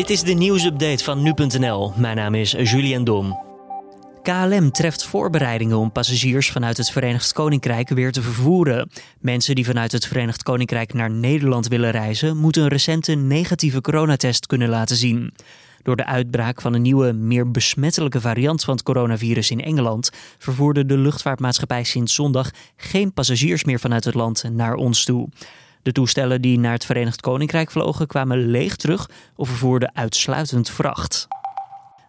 Dit is de nieuwsupdate van nu.nl. Mijn naam is Julian Dom. KLM treft voorbereidingen om passagiers vanuit het Verenigd Koninkrijk weer te vervoeren. Mensen die vanuit het Verenigd Koninkrijk naar Nederland willen reizen, moeten een recente negatieve coronatest kunnen laten zien. Door de uitbraak van een nieuwe, meer besmettelijke variant van het coronavirus in Engeland vervoerde de luchtvaartmaatschappij sinds zondag geen passagiers meer vanuit het land naar ons toe. De toestellen die naar het Verenigd Koninkrijk vlogen kwamen leeg terug of vervoerden uitsluitend vracht.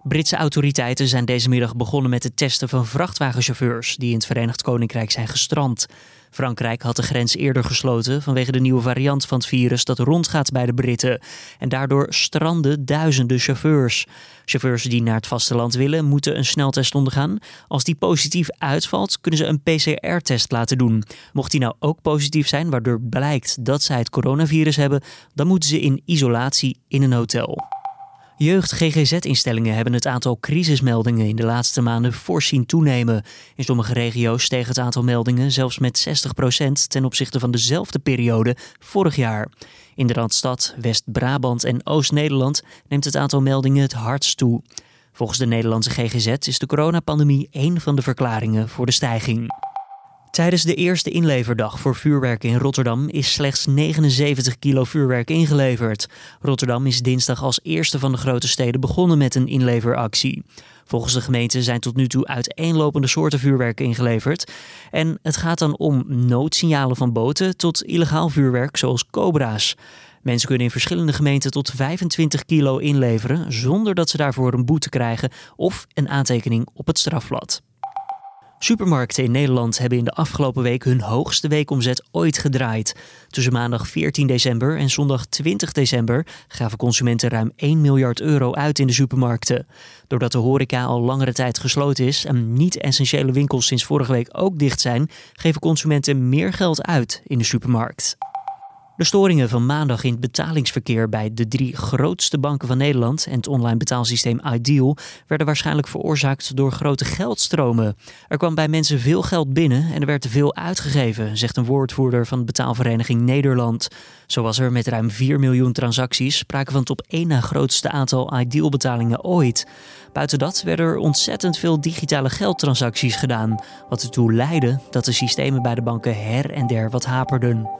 Britse autoriteiten zijn deze middag begonnen met het testen van vrachtwagenchauffeurs die in het Verenigd Koninkrijk zijn gestrand. Frankrijk had de grens eerder gesloten vanwege de nieuwe variant van het virus dat rondgaat bij de Britten. En daardoor stranden duizenden chauffeurs. Chauffeurs die naar het vasteland willen, moeten een sneltest ondergaan. Als die positief uitvalt, kunnen ze een PCR-test laten doen. Mocht die nou ook positief zijn, waardoor blijkt dat zij het coronavirus hebben, dan moeten ze in isolatie in een hotel. Jeugd-GGZ-instellingen hebben het aantal crisismeldingen in de laatste maanden voorzien toenemen. In sommige regio's steeg het aantal meldingen zelfs met 60% ten opzichte van dezelfde periode vorig jaar. In de Randstad, West-Brabant en Oost-Nederland neemt het aantal meldingen het hardst toe. Volgens de Nederlandse GGZ is de coronapandemie één van de verklaringen voor de stijging. Tijdens de eerste inleverdag voor vuurwerk in Rotterdam is slechts 79 kilo vuurwerk ingeleverd. Rotterdam is dinsdag als eerste van de grote steden begonnen met een inleveractie. Volgens de gemeente zijn tot nu toe uiteenlopende soorten vuurwerk ingeleverd. En het gaat dan om noodsignalen van boten tot illegaal vuurwerk zoals cobra's. Mensen kunnen in verschillende gemeenten tot 25 kilo inleveren zonder dat ze daarvoor een boete krijgen of een aantekening op het strafblad. Supermarkten in Nederland hebben in de afgelopen week hun hoogste weekomzet ooit gedraaid. Tussen maandag 14 december en zondag 20 december gaven consumenten ruim 1 miljard euro uit in de supermarkten. Doordat de horeca al langere tijd gesloten is en niet-essentiële winkels sinds vorige week ook dicht zijn, geven consumenten meer geld uit in de supermarkt. De storingen van maandag in het betalingsverkeer bij de drie grootste banken van Nederland en het online betaalsysteem Ideal werden waarschijnlijk veroorzaakt door grote geldstromen. Er kwam bij mensen veel geld binnen en er werd veel uitgegeven, zegt een woordvoerder van de betaalvereniging Nederland. Zo was er met ruim 4 miljoen transacties sprake van het op één na grootste aantal Ideal-betalingen ooit. Buiten dat werden er ontzettend veel digitale geldtransacties gedaan, wat ertoe leidde dat de systemen bij de banken her en der wat haperden.